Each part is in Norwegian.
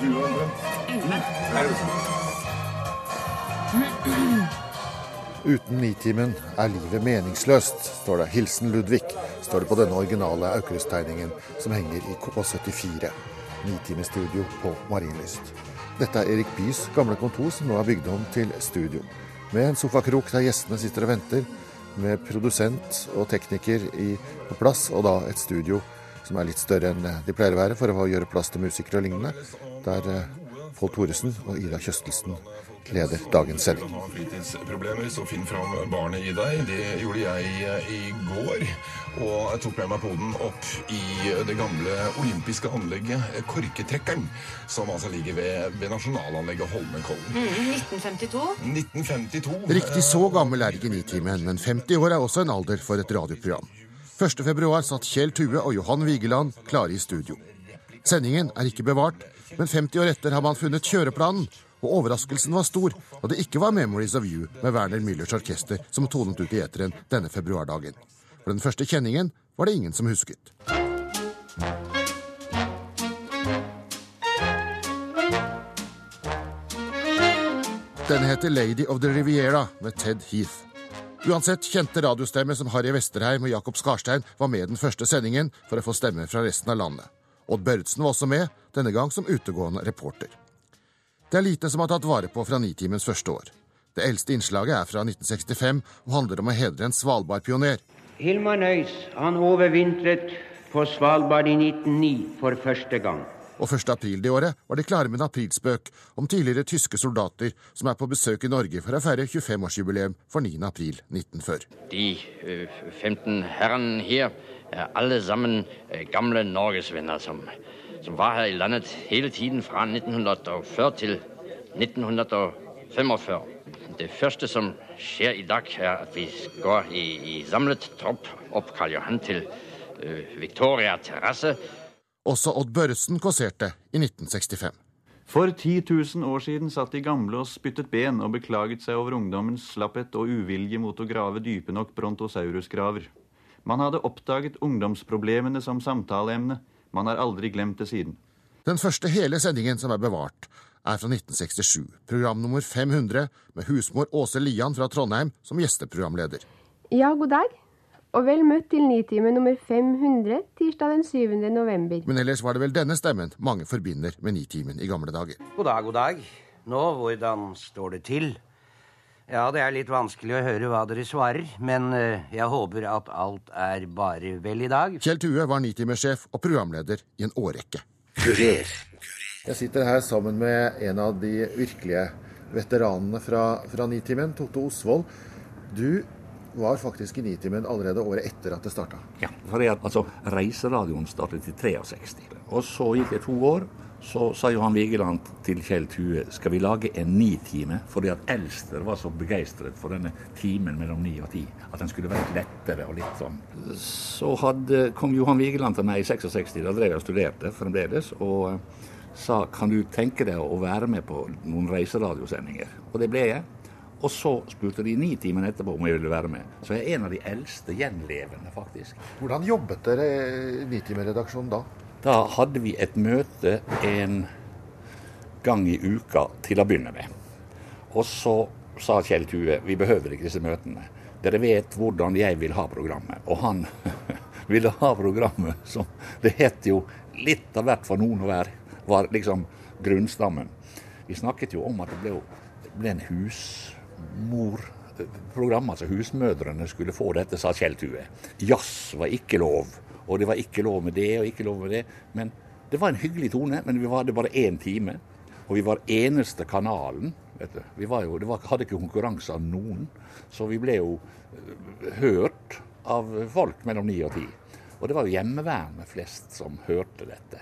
20 omtrent. Uten Nitimen er livet meningsløst, står det. Hilsen Ludvig, står det på denne originale Aukrust-tegningen som henger i K74. Nitimestudio på Marienlyst. Dette er Erik Bys gamle kontor, som nå er bygd om til studio. Med en sofakrok der gjestene sitter og venter, med produsent og tekniker i, på plass, og da et studio som er litt større enn de pleier å være, for å gjøre plass til musikere og lignende. Der eh, Pål Thoresen og Ida Kjøstelsen leder dagens sending. Fritidsproblemer, så finn fram barnet i deg. Det gjorde jeg eh, i går. Og jeg tok med meg poden opp i det gamle olympiske anlegget eh, Korketrekkeren, som altså ligger ved, ved nasjonalanlegget Holmenkollen. 1952. 1952. Riktig så gammel er ikke Nitimen, men 50 år er også en alder for et radioprogram. 1.2 satt Kjell Tue og Johan Vigeland klare i studio. Sendingen er ikke bevart, men 50 år etter har man funnet kjøreplanen, og overraskelsen var stor da det ikke var 'Memories of You' med Werner Müllers orkester som tonet ut i eteren denne februardagen. For den første kjenningen var det ingen som husket. Den heter 'Lady of the Riviera' med Ted Heath. Uansett, kjente radiostemmer som Harry Westerheim og Jakob Skarstein var med den første sendingen for å få stemmer fra resten av landet. Odd Børretzen var også med, denne gang som utegående reporter. Det er lite som er tatt vare på fra Nitimens første år. Det eldste innslaget er fra 1965 og handler om å hedre en Svalbard-pioner. Hilmar Nøys han overvintret på Svalbard i 1909 for første gang. Og 1. april det året var de klare med en aprilspøk om tidligere tyske soldater som er på besøk i Norge for å feire 25-årsjubileum for 9. april 1940. De øh, 15 herrene her er alle sammen øh, gamle norgesvenner som, som var her i landet hele tiden fra 1940 til 1945. Det første som skjer i dag, er at vi går i, i samlet tropp opp Karl Johan til øh, Victoria terrasse. Også Odd Børresen kasserte i 1965. For 10 000 år siden satt de gamle og spyttet ben og beklaget seg over ungdommens slapphet og uvilje mot å grave dype nok brontosaurusgraver. Man hadde oppdaget ungdomsproblemene som samtaleemne. Man har aldri glemt det siden. Den første hele sendingen som er bevart, er fra 1967. Program nummer 500 med husmor Åse Lian fra Trondheim som gjesteprogramleder. Ja, god dag. Og vel møtt til Nitime nummer 500 tirsdag den 7. november. Men ellers var det vel denne stemmen mange forbinder med Nitimen i gamle dager. God dag, god dag. Nå, hvordan står det til? Ja, det er litt vanskelig å høre hva dere svarer, men eh, jeg håper at alt er bare vel i dag. Kjell Tue var Nitime-sjef og programleder i en årrekke. Kurer. Jeg sitter her sammen med en av de virkelige veteranene fra, fra Nitimen, Totte Osvold. Du var faktisk i Nitimen allerede året etter at det starta. Ja, for jeg, altså, Reiseradioen startet i 63. Og så gikk det to år. Så sa Johan Vigeland til Kjell Tue skal vi lage en ni-time, fordi at Elster var så begeistret for denne timen mellom ni og ti. At den skulle være lettere og litt sånn. Så hadde, kom Johan Vigeland til meg i 66, da drev jeg og studerte fremdeles, og eh, sa kan du tenke deg å være med på noen reiseradiosendinger? Og det ble jeg. Og så spurte de ni timer etterpå om jeg ville være med. Så jeg er en av de eldste gjenlevende, faktisk. Hvordan jobbet dere i Nitimen-redaksjonen da? Da hadde vi et møte en gang i uka til å begynne med. Og så sa Kjell Tue vi behøver ikke disse møtene. Dere vet hvordan jeg vil ha programmet. Og han ville ha programmet som Det het jo litt av hvert for noen å være, var liksom grunnstammen. Vi snakket jo om at det ble, ble en husmorprogram. Altså husmødrene skulle få dette, sa Kjell Tue. Jazz var ikke lov. Og det var ikke lov med det og ikke lov med det. Men det var en hyggelig tone. Men vi hadde bare én time. Og vi var eneste kanalen. vet du. Vi jo, var, hadde ikke konkurranse av noen. Så vi ble jo øh, hørt av folk mellom ni og ti. Og det var jo hjemmeværende flest som hørte dette.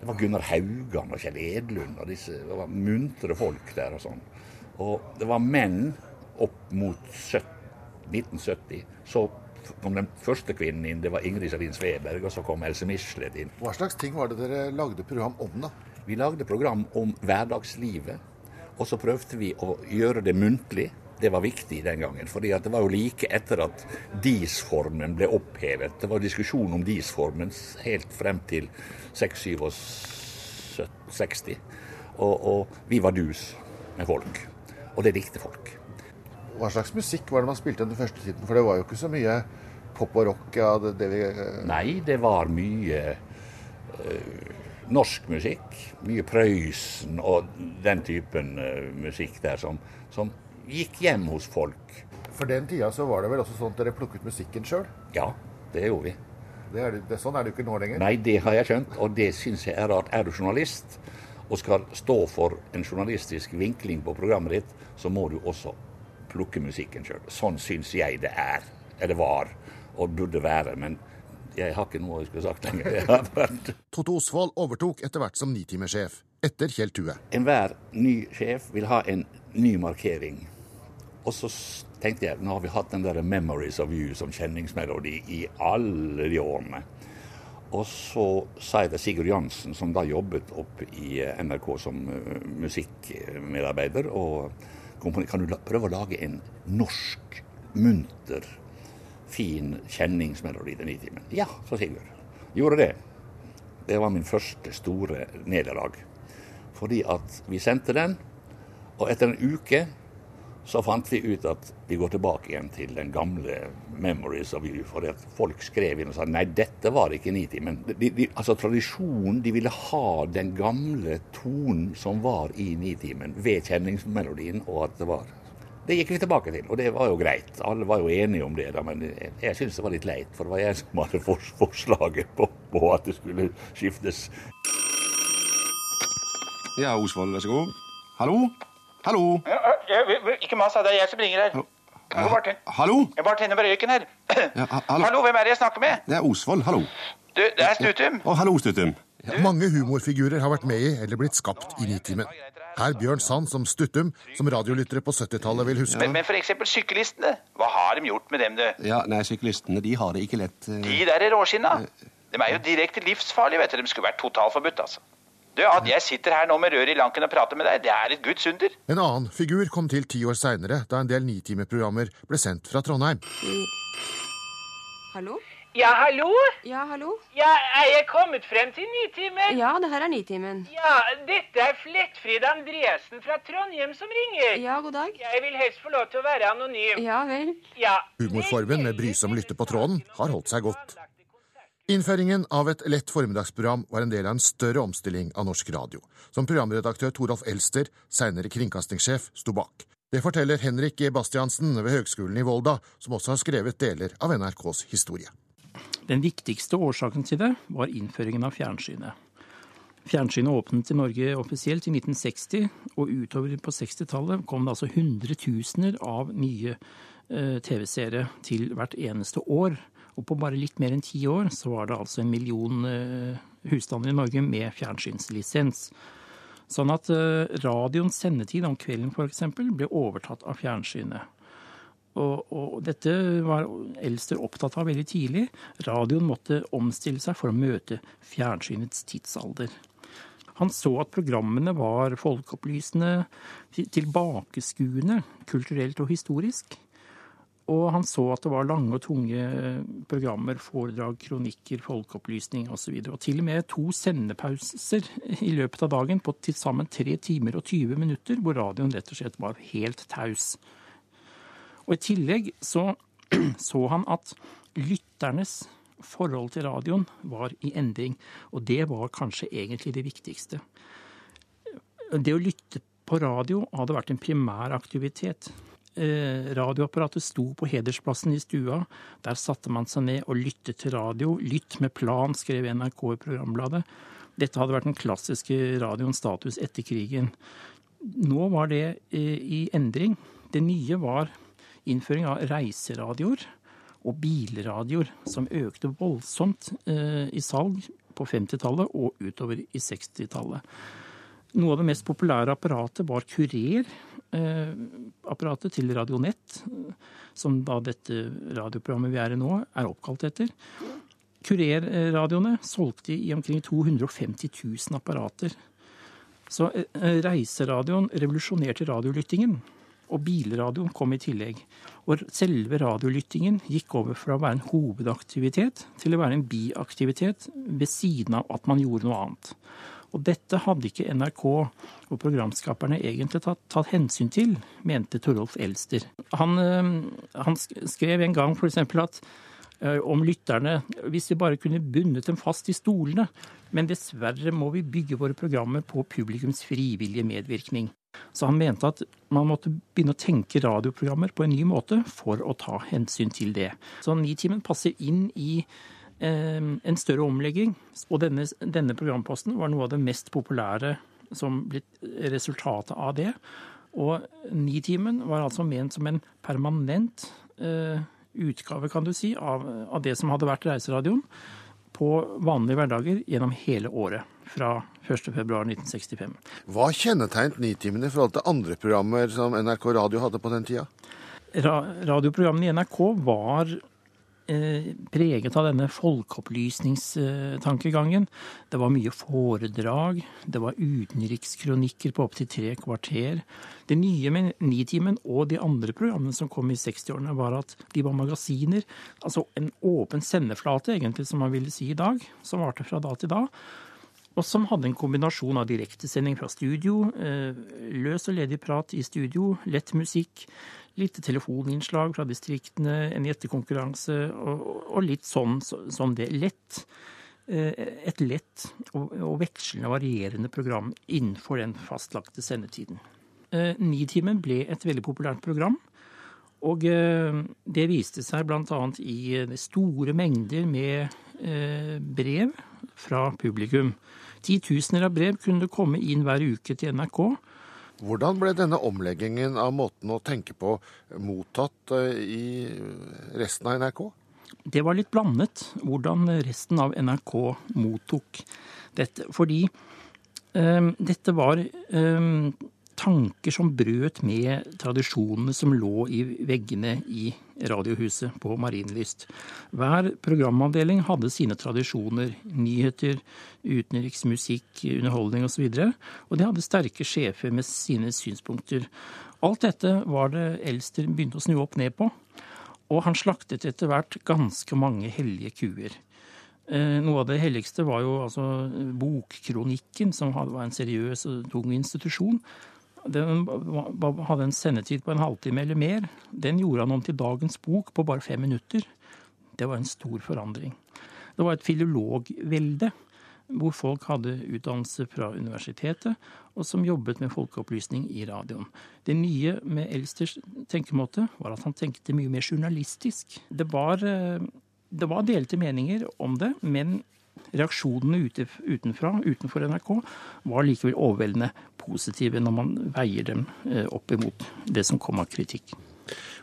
Det var Gunnar Haugan og Kjell Edlund og disse det var muntre folk der og sånn. Og det var menn opp mot 1970. Så kom den første kvinnen inn, det var Ingrid Savin Sveberg, og så kom Else Michelet inn. Hva slags ting var det dere lagde program om, da? Vi lagde program om hverdagslivet, og så prøvde vi å gjøre det muntlig. det var viktig den gangen. fordi det var jo like etter at DIS-formen ble opphevet. Det var diskusjon om DIS-formen helt frem til 67. Og, og vi var dus med folk. Og det likte folk. Hva slags musikk var det man spilte den første tiden? For det var jo ikke så mye pop og rock. Ja, det, vi, Nei, det var mye uh, norsk musikk. Mye Prøysen og den typen uh, musikk der som, som, gikk hjem hos folk. For den tida så var det vel også sånn at dere plukket musikken sjøl? Ja, det gjorde vi. Det er, det, sånn er det jo ikke nå lenger. Nei, det har jeg skjønt, og det syns jeg er rart. Er du journalist og skal stå for en journalistisk vinkling på programmet ditt, så må du også plukke musikken sjøl. Sånn syns jeg det er, eller var, og burde være. Men jeg har ikke noe jeg skulle sagt lenger. Totte Osvold overtok etter hvert som nitimersjef, etter Kjell Tue. Enhver ny sjef vil ha en ny markering. Og så tenkte jeg, nå har vi hatt den der 'Memories of You' som kjenningsmelodi i alle de årene. Og så sa jeg til Sigurd Jansen, som da jobbet opp i NRK som musikkmedarbeider, og kan du prøve å lage en norsk, munter, fin kjenningsmelodi til Nitimen? Ja, sa Sigurd. Gjorde det. Det var min første store nederlag. Fordi at vi sendte den, og etter en uke så fant vi ut at vi går tilbake igjen til den gamle 'Memories of You'. For folk skrev inn og sa nei, dette var ikke Nitimen. De, de, altså tradisjonen, de ville ha den gamle tonen som var i Nitimen ved kjenningsmelodien, og at det var Det gikk vi tilbake til, og det var jo greit. Alle var jo enige om det, da, men jeg, jeg syns det var litt leit. For det var jeg som hadde forslaget på, på at det skulle skiftes. Ja, Osvald, vær så god. Hallo? Hallo? Ikke mas, det er jeg som ringer her. Ja, hallo? Jeg bare tenner på røyken her. Ja, hallo? hallo, hvem er det jeg snakker med? Det er Osvold, hallo. Du, det er Stutum. Å, hallo, Stutum. Mange humorfigurer har vært med i eller blitt skapt i Nitimen. Her Bjørn Sand som Stuttum, som radiolyttere på 70-tallet vil huske. Men, men eksempel syklistene. Hva har de gjort med dem, du? Ja, nei, syklistene, de har det ikke lett. Uh... De der råskinna. De er jo direkte livsfarlige, vet du. De skulle vært totalforbudt, altså. Du, At jeg sitter her nå med røret i lanken og prater med deg, det er et guds under. En annen figur kom til ti år seinere, da en del nitimeprogrammer ble sendt fra Trondheim. Hallo? Ja, hallo? Ja, hallo? Ja, er jeg kommet frem til Nitimen? Ja, det her er Nitimen. Ja, dette er Flettfrid Andresen fra Trondheim som ringer. Ja, god dag. Jeg vil helst få lov til å være anonym. Ja vel. Ja. Humorformen med brysom lytter på tråden har holdt seg godt. Innføringen av et lett formiddagsprogram var en del av en større omstilling av norsk radio, som programredaktør Torolf Elster, seinere kringkastingssjef, sto bak. Det forteller Henrik E. Bastiansen ved Høgskolen i Volda, som også har skrevet deler av NRKs historie. Den viktigste årsaken til det var innføringen av fjernsynet. Fjernsynet åpnet i Norge offisielt i 1960, og utover på 60-tallet kom det altså hundretusener av nye eh, TV-seere til hvert eneste år. Og på bare litt mer enn ti år så var det altså en million eh, husstander i Norge med fjernsynslisens. Sånn at eh, radioens sendetid om kvelden f.eks. ble overtatt av fjernsynet. Og, og, dette var Elster opptatt av veldig tidlig. Radioen måtte omstille seg for å møte fjernsynets tidsalder. Han så at programmene var folkeopplysende, tilbakeskuende, kulturelt og historisk. Og han så at det var lange og tunge programmer, foredrag, kronikker, folkeopplysning osv. Og, så og til og med to sendepauser i løpet av dagen på til sammen tre timer og 20 minutter, hvor radioen rett og slett var helt taus. Og i tillegg så, så han at lytternes forhold til radioen var i endring. Og det var kanskje egentlig det viktigste. Det å lytte på radio hadde vært en primær aktivitet. Eh, radioapparatet sto på hedersplassen i stua. Der satte man seg ned og lyttet til radio. Lytt med plan, skrev NRK i programbladet. Dette hadde vært den klassiske radioens status etter krigen. Nå var det eh, i endring. Det nye var innføring av reiseradioer og bilradioer, som økte voldsomt eh, i salg på 50-tallet og utover i 60-tallet. Noe av det mest populære apparatet var Kurer, eh, til Radionett, som da dette radioprogrammet vi er i nå, er oppkalt etter. Kurerradioene solgte i omkring 250 000 apparater. Så reiseradioen revolusjonerte radiolyttingen. Og bilradioen kom i tillegg. Og selve radiolyttingen gikk over fra å være en hovedaktivitet til å være en biaktivitet ved siden av at man gjorde noe annet. Og dette hadde ikke NRK og programskaperne egentlig tatt, tatt hensyn til, mente Torolf Elster. Han, øh, han skrev en gang f.eks. at øh, om lytterne Hvis vi bare kunne bundet dem fast i stolene. Men dessverre må vi bygge våre programmer på publikums frivillige medvirkning. Så han mente at man måtte begynne å tenke radioprogrammer på en ny måte for å ta hensyn til det. Så Nitimen passer inn i eh, en større omlegging. Og denne, denne, programposten var noe av det mest populære som blitt resultatet av det. Og Nitimen var altså ment som en permanent eh, utgave, kan du si, av, av det som hadde vært Reiseradioen på vanlige hverdager gjennom hele året fra 1.2.1965. Hva kjennetegnet Nitimen i forhold til andre programmer som NRK Radio hadde på den tida? Ra radioprogrammene i NRK var eh, preget av denne folkeopplysningstankegangen. Det var mye foredrag, det var utenrikskronikker på opptil tre kvarter. Det nye med Nitimen og de andre programmene som kom i 60-årene, var at de var magasiner. Altså en åpen sendeflate, egentlig, som man ville si i dag, som varte fra da til da og som hadde en kombinasjon av direktesending fra studio, eh, løs og ledig prat i studio, lett musikk, litt telefoninnslag fra distriktene, en gjettekonkurranse og, og litt sånn som det. Lett. Eh, et lett og, vekslende varierende program innenfor den fastlagte sendetiden. Eh, Nitimen ble et veldig populært program. Og det viste seg bl.a. i store mengder med brev fra publikum. Titusener av brev kunne komme inn hver uke til NRK. Hvordan ble denne omleggingen av måten å tenke på mottatt eh, i resten av NRK? Det var litt blandet hvordan resten av NRK mottok dette. Fordi um, dette var um, tanker som brøt med tradisjonene som lå i veggene i Radiohuset på Marienlyst. Hver programavdeling hadde sine tradisjoner. Nyheter, utenriks, musikk, underholdning osv. Og, så og de hadde sterke sjefer med sine synspunkter. Alt dette var det Elster begynte å snu opp ned på. Og han slaktet etter hvert ganske mange hellige kuer. Eh, noe av det helligste var jo altså Bokkronikken, som var en seriøs og tung institusjon. Den hadde en sendetid på en halvtime eller mer. Den gjorde han om til dagens bok på bare fem minutter. Det var en stor forandring. Det var et filologvelde hvor folk hadde utdannelse fra universitetet, og som jobbet med folkeopplysning i radioen. Det nye med Elsters tenkemåte var at han tenkte mye mer journalistisk. Det var, eh, det var delte meninger om det, men reaksjonene utenfra, utenfor NRK, var likevel overveldende positive når man veier dem eh, opp imot det som kom av kritikk.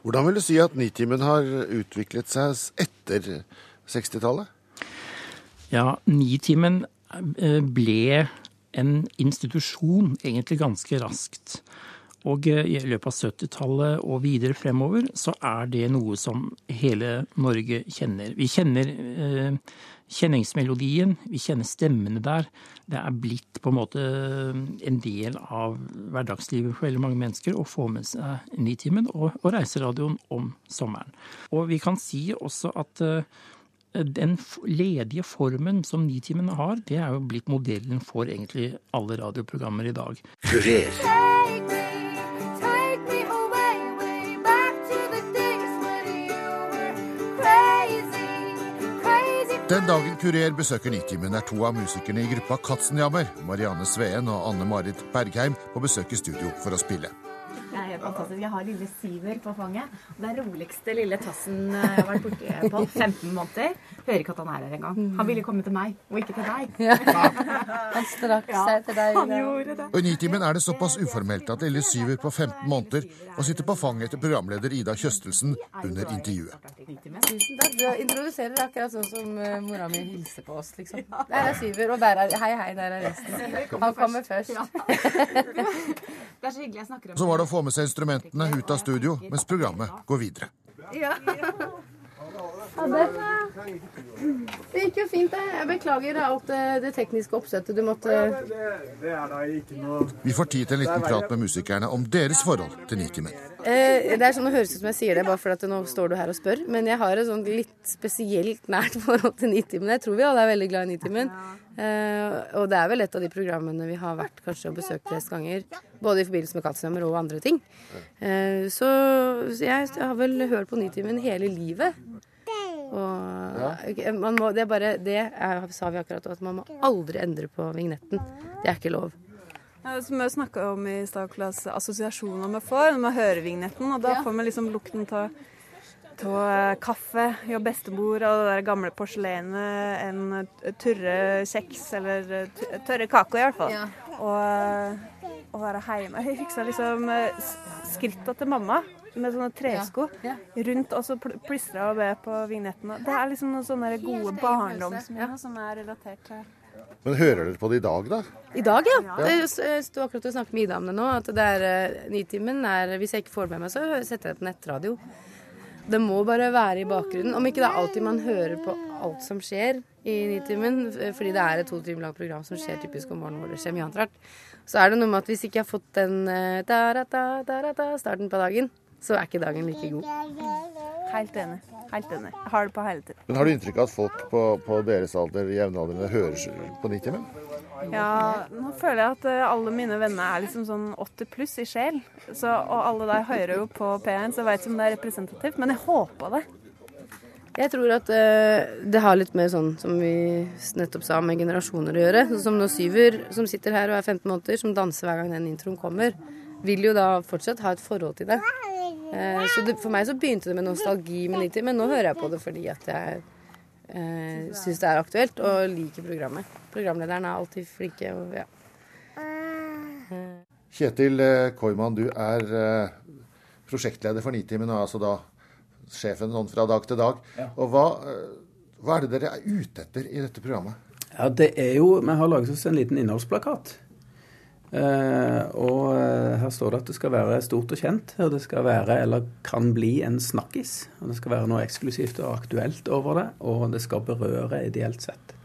Hvordan vil du si at Nitimen har utviklet seg etter 60-tallet? Ja, Nitimen eh, ble en institusjon egentlig ganske raskt. Og eh, i løpet av 70-tallet og videre fremover så er det noe som hele Norge kjenner. Vi kjenner eh, kjenningsmelodien, vi kjenner stemmene der. Det er blitt på en måte en del av hverdagslivet for veldig mange mennesker å få med seg Nitimen og, og reiseradioen om sommeren. Og vi kan si også at eh, den ledige formen som Nitimen har, det er jo blitt modellen for egentlig alle radioprogrammer i dag. Kurer. Den dagen Kurer besøker Nitimen, er to av musikerne i gruppa Katzenjammer, Marianne Sveen og Anne Marit Bergheim, på besøk i studio for å spille helt fantastisk. Jeg har lille Siver på fanget. Det er roligste lille tassen jeg har vært borti på 15 måneder. Hører ikke at han er her engang. Han ville komme til meg, og ikke til deg. Ja. Han strakk seg til deg. Han gjorde det. Og I Nitimen er det såpass uformelt at lille Syver på 15 måneder må sitte på fanget til programleder Ida Kjøstelsen under intervjuet. Tusen takk. Du introduserer akkurat sånn som uh, mora mi hilser på oss, liksom. Der er Syver, og der er Hei, hei, der er resten. Han kommer først. Det er så hyggelig jeg snakker om Så var det å få med seg instrumentene ut av studio mens programmet går videre. Ja. Ha det. Det gikk jo fint, det. Jeg beklager alt det, det tekniske oppsettet du måtte Det er da ikke noe Vi får tid til en liten prat med musikerne om deres forhold til Nitimen. eh, Det er sånn, det høres ut som jeg sier det bare fordi at nå står du her og spør, men jeg har et sånn litt spesielt nært forhold til Nitimen. Jeg tror vi alle er veldig glad i Nitimen. Eh, og det er vel et av de programmene vi har vært kanskje og besøkt flest ganger. Både i forbindelse med Katzenhammer og andre ting. Eh, så så jeg har vel hørt på Nitimen hele livet. Og man må, det er bare Det er, sa vi akkurat, at man må aldri endre på vignetten. Det er ikke lov. Ja, som vi snakka om i stad, hva assosiasjoner vi får når vi hører vignetten. Og da får vi liksom lukten av kaffe hos bestemor og det der gamle porselenet, en tørre kjeks eller tørre kake i hvert fall. Ja. Og å være hjemme. Jeg husker liksom eh, skritta til mamma med sånne tresko rundt og så pl- plystra og be på vignetten. Det er liksom noen sånne gode barndomsminner som er relatert til Men hører dere på det i dag, da? I dag, ja. Ja. Jeg sto akkurat og snakket med Ida om det nå. At det er eh, Nitimen er Hvis jeg ikke får det med meg, så setter jeg på nettradio. Det må bare være i bakgrunnen. Om ikke det er alltid man hører på alt som skjer i Nitimen, fordi det er et to timer langt program som skjer typisk om morgenen hvor det skjer mye annet rart, så er det noe med at hvis ikke jeg har fått den eh, da-ra-da, da-ra-da, starten på dagen, så er ikke dagen like god. Helt enig. Helt enig. Jeg har det på hele tiden. Men Har du inntrykk av at folk på, på deres alder, jevnaldrende, hører på Nitimen? Ja, nå føler jeg at eh, alle mine venner er liksom sånn 80 pluss i sjel. Så, og alle de hører jo på P1, så jeg vet ikke om det er representativt, men jeg håper det. Jeg tror at uh, det har litt mer sånn som vi nettopp sa, med generasjoner å gjøre. Sånn som når Syver, som sitter her og er 15 måneder, som danser hver gang den introen kommer, vil jo da fortsatt ha et forhold til det. Eh, så det, for meg så begynte det med nostalgi med 90, men nå hører jeg på det fordi at jeg eh, syns det er aktuelt og liker programmet. Programlederen er alltid flinke og ja. Kjetil eh, Koiman, du er eh, prosjektleder for Nitimen og er altså da sjefen sånn fra dag til dag. Og hva, hva er det dere er ute etter i dette programmet? Ja, det er jo Vi har laget oss en liten innholdsplakat. Eh, og eh, her står det at det skal være stort og kjent, og det skal være, eller kan bli, en snakkis. Og det skal være noe eksklusivt og aktuelt over det, og det skal berøre ideelt sett.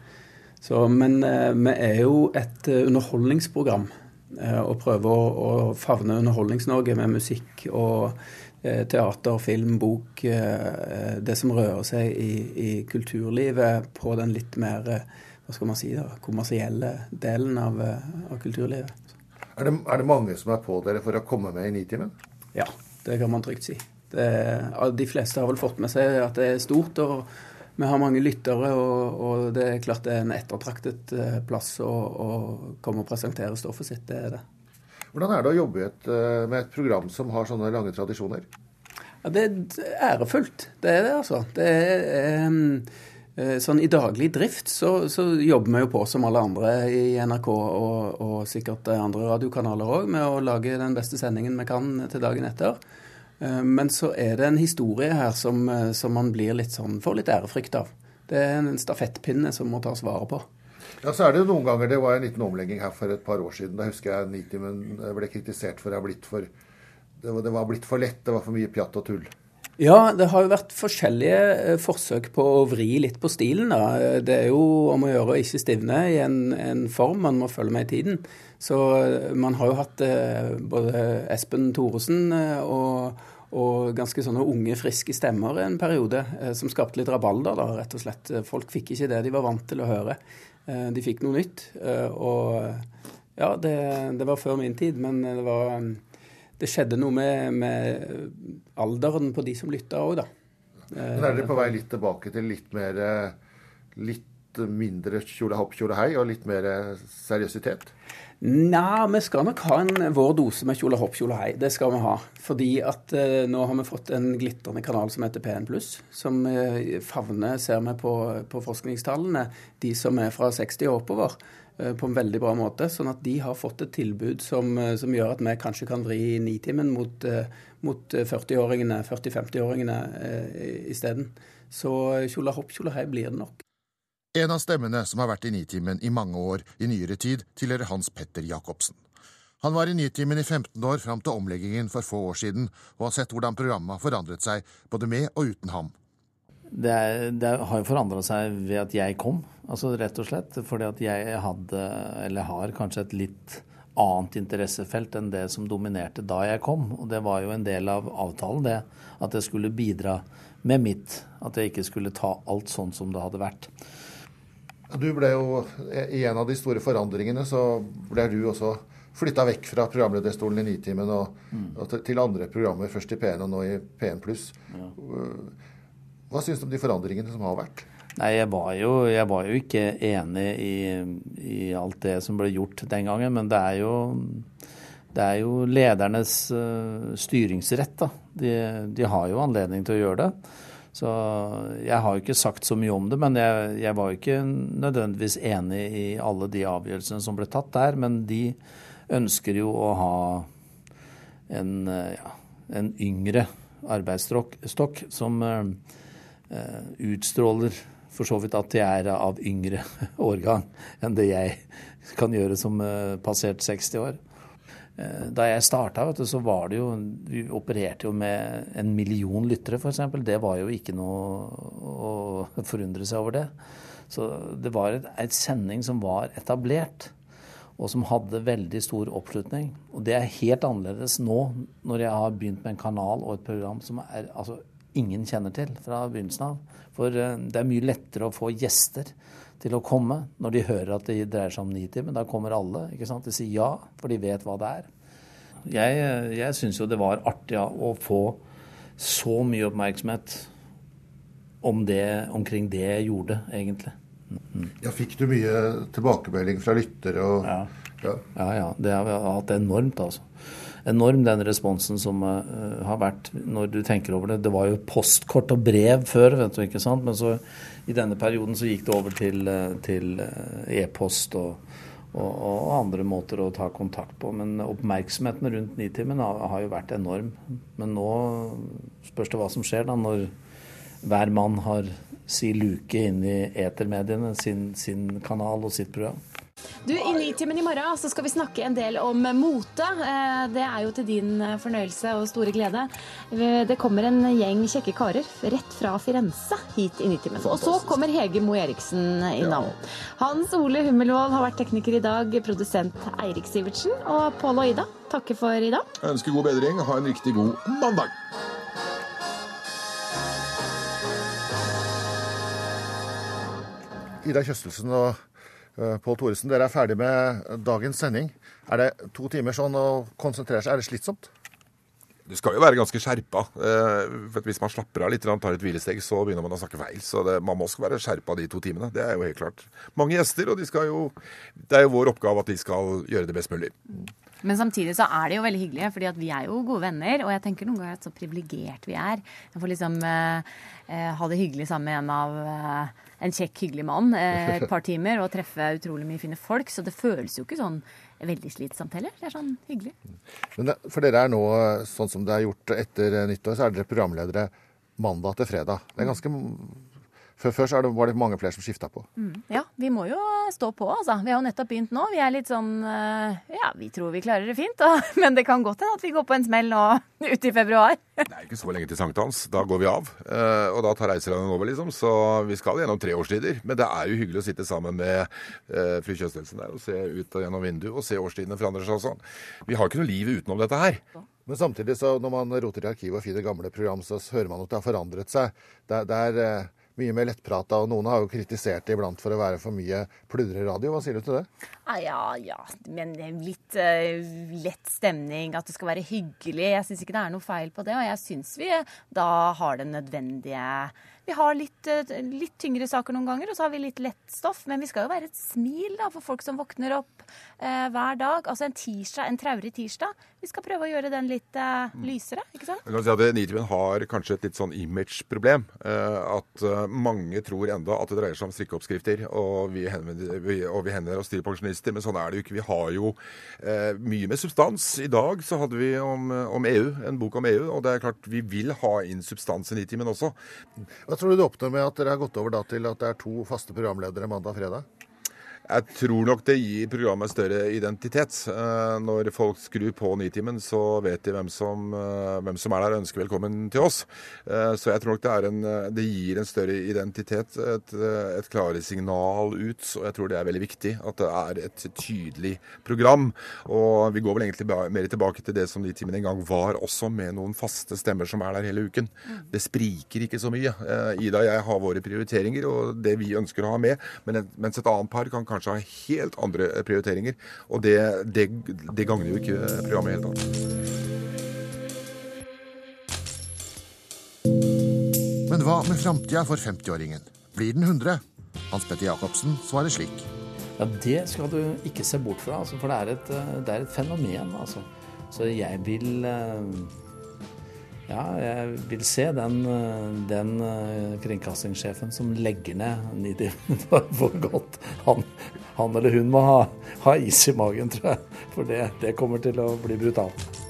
Så, men eh, vi er jo et underholdningsprogram, og prøver å, favne Underholdnings-Norge med musikk og teater, film, bok. det som rører seg i, i kulturlivet på den litt mer hva skal man si da, kommersielle delen av, av kulturlivet. Er det, er det mange som er på dere for å komme med i Nitimen? Ja, det kan man trygt si. Det, de fleste har vel fått med seg at det er stort, og vi har mange lyttere. Og, og det er klart det er en ettertraktet eh, plass å, å komme og presentere stoffet sitt. Det er det. Hvordan er det å jobbe et, eh, med et program som har sånne lange tradisjoner? Ja, det er ærefullt. Det er det, altså. Det er, eh, sånn I daglig drift så, så jobber vi jo på som alle andre i NRK og, og sikkert andre radiokanaler òg med å lage den beste sendingen vi kan til dagen etter. Eh, Men så er det en historie her som, eh, som man blir litt sånn, får litt ærefrykt av. Det er en stafettpinne som må tas vare på. Ja, så er det jo noen ganger, Det var en liten omlegging her for et par år siden. Da husker jeg Nitimen ble kritisert for å ha blitt for det var, det var blitt for lett, det var for mye pjatt og tull. Ja, det har jo vært forskjellige eh, forsøk på å vri litt på stilen. da. Eh, Det er jo om å gjøre å ikke stivne i en, en form, man må følge med i tiden. Så eh, man har jo hatt både Espen Thoresen og, og ganske sånne unge, friske stemmer en periode, som skapte litt rabalder, da, rett og slett. Folk fikk ikke det de var vant til å høre. De fikk noe nytt. Og ja, det, det var før min tid, men det var det skjedde noe med, med alderen på de som lytta òg, da. Men er dere på vei litt tilbake til litt mer Litt mindre kjole hopp, kjole hei, og litt mer seriøsitet? Nei, vi skal nok ha en vår dose med kjole hopp, kjole hei. Det skal vi ha. Fordi at eh, nå har vi fått en glitrende kanal som heter PN+, som eh, favner, ser vi på, på forskningstallene, de som er fra 60 og oppover. Eh, På en veldig bra måte, sånn at de har fått et tilbud som, eh, som gjør at vi kanskje kan vri Nitimen mot, eh, mot eh, 40-åringene, 40-50-åringene eh, isteden. Så kjola hopp, kjola hei blir det nok. En av stemmene som har vært i Nitimen i mange år i nyere tid, tilhører Hans Petter Jacobsen. Han var i Nitimen i 15 år fram til omleggingen for få år siden, og har sett hvordan programmet har forandret seg både med og uten ham. Det, er, det har jo forandra seg ved at jeg kom, altså rett og slett. Fordi at jeg hadde, eller har kanskje et litt annet interessefelt enn det som dominerte da jeg kom. Og det var jo en del av avtalen, det. At jeg skulle bidra med mitt. At jeg ikke skulle ta alt sånn som det hadde vært. Du ble jo, I en av de store forandringene så ble du også flytta vekk fra programlederstolen i Nitimen og, mm. og til andre programmer, først i P1 og nå i P1 pluss. Ja. Hva syns du om de forandringene som har vært? Nei, jeg var jo, jeg var jo ikke enig i, i, alt det som ble gjort den gangen, men det er jo, det er jo ledernes uh, styringsrett. da. De, de, har jo anledning til å gjøre det. Så jeg har jo ikke sagt så mye om det, men jeg, jeg var jo ikke nødvendigvis enig i alle de avgjørelsene som ble tatt der. Men de ønsker jo å ha en, ja, en yngre arbeidsstokk som uh, utstråler for så vidt at de er av yngre årgang enn det jeg kan gjøre som uh, passert 60 år. Eh, da jeg starta, så var det jo Vi opererte jo med en million lyttere, f.eks. Det var jo ikke noe å forundre seg over det. Så det var en sending som var etablert, og som hadde veldig stor oppslutning. Og det er helt annerledes nå, når jeg har begynt med en kanal og et program som er, altså, ingen kjenner til fra begynnelsen av. For eh, det er mye lettere å få gjester til å komme når de hører at det dreier seg om Nitimen. Da kommer alle. ikke sant? De sier ja, for de vet hva det er. Jeg, jeg syns jo det var artig å få så mye oppmerksomhet om det, omkring det jeg gjorde, egentlig. Mm. Ja, Fikk du mye tilbakemelding fra lyttere? Og, ja. ja. Ja. ja, Det har vi hatt enormt, altså. Enorm den responsen som uh, har vært når du tenker over det. Det var jo postkort og brev før, vet du, ikke sant. Men så i denne perioden så gikk det over til, eh, til eh, e-post og, og, og, andre måter å ta kontakt på. Men oppmerksomheten rundt Nitimen har, har jo vært enorm. Men nå spørs det hva som skjer da når hver mann har si luke inn i etermediene, sin, sin kanal og sitt program. Du, I Nitimen i morgen så skal vi snakke en del om mote. Eh, det er jo til din eh, fornøyelse og store glede. Eh, det kommer en gjeng kjekke karer rett fra Firenze hit i Nitimen. Og så kommer Hege Moe Eriksen innom. Hans Ole Hummelvold har vært tekniker i dag, produsent Eirik Sivertsen og Pål og Ida takker for i dag. Jeg ønsker god bedring. Ha en riktig god mandag. Ida Kjøstelsen og Pål Thoresen, dere er ferdig med dagens sending. Er det to timer sånn å konsentrere seg? Er det slitsomt? Du skal jo være ganske skjerpa. Eh, for Hvis man slapper av litt og tar et hvilesteg, så begynner man å snakke feil. Så det, man må også være skjerpa de to timene. Det er jo helt klart. Mange gjester, og de jo, det er jo vår oppgave at de skal gjøre det best mulig. Men samtidig så er det jo veldig hyggelig, fordi vi er jo gode venner. Og jeg tenker noen ganger at så privilegert vi er. Jeg får liksom eh, eh, ha det hyggelig sammen med en av eh, en kjekk, hyggelig mann eh, et par timer og treffe utrolig mye fine folk. Så det føles jo ikke sånn veldig slitsomt heller. Det er sånn hyggelig. Men det, for dere er nå, sånn som det er gjort etter nyttår, så er dere programledere mandag til fredag. Det er ganske før, før så var det mange flere som skifta på. Mm. Ja, vi må jo stå på, altså. Vi har jo nettopp begynt nå. Vi er litt sånn eh, Ja, vi tror vi klarer det fint, da. Men det kan godt hende at vi går på en smell nå ute i februar. Det er ikke så lenge til sankthans. Da går vi av. Eh, og da tar reiselandet over, liksom. Så vi skal gjennom tre årstider. Men det er jo hyggelig å sitte sammen med uh, fru Kjøstelsen der og se ut gjennom vinduet og se årstidene forandre seg og sånn. Vi har ikke noe liv utenom dette her. Men samtidig, så når man roter i arkivet og finner gamle program, så hører man at det har forandret seg. Det, det er mye mer lettprata, og noen har jo kritisert det iblant for å være for mye pludreradio. Hva sier du til det? Ah, ja, ja, men litt uh, lett stemning, at det skal være hyggelig. Jeg syns ikke det er noe feil på det, og jeg syns vi da har den nødvendige vi har litt, uh, litt, tyngre saker noen ganger, og så har vi litt lett stoff. Men vi skal jo være et smil da, for folk som våkner opp eh, hver dag. Altså en tirsdag, en traurig tirsdag. Vi skal prøve å gjøre den litt eh, lysere, ikke sant? Jeg kan si at Nitimen har kanskje et litt sånn image-problem. at mange tror enda at det dreier seg om strikkeoppskrifter, og vi henvender, vi, og vi henvender oss til pensjonister. Men sånn er det jo ikke. Vi har jo mye med substans. I dag så hadde vi om, om, EU, en bok om EU, og det er klart vi vil ha inn substans i Nitimen også. Hva tror du det oppnår med at dere har gått over til at det er to faste programledere mandag og fredag? Jeg tror nok det gir programmet større identitet. Eh, når folk skrur på Nitimen, så vet de hvem som, eh, hvem som er der og ønsker velkommen til oss. Eh, så jeg tror nok det, en, det gir en større identitet, et, et klarere signal ut. Og jeg tror det er veldig viktig at det er et tydelig program. Og vi går vel egentlig mer tilbake til det som Nitimen en gang var også, med noen faste stemmer som er der hele uken. Det spriker ikke så mye. Ida og jeg har våre prioriteringer og det vi ønsker å ha med, mens et annet par kan kanskje kanskje har helt andre prioriteringer. Og det, det, det gagner jo ikke programmet i hele tatt. Men hva med framtida for 50-åringen? Blir den 100? Hans Petter Jacobsen svarer slik. Ja, Det skal du ikke se bort fra, altså, for det er et, det er et fenomen. Altså. Så jeg vil eh, ja, jeg vil se den, den eh, kringkastingssjefen som legger ned Nidim for godt. Han, han, eller hun må ha, ha, is i magen, tror jeg. For det, det kommer til å bli brutalt.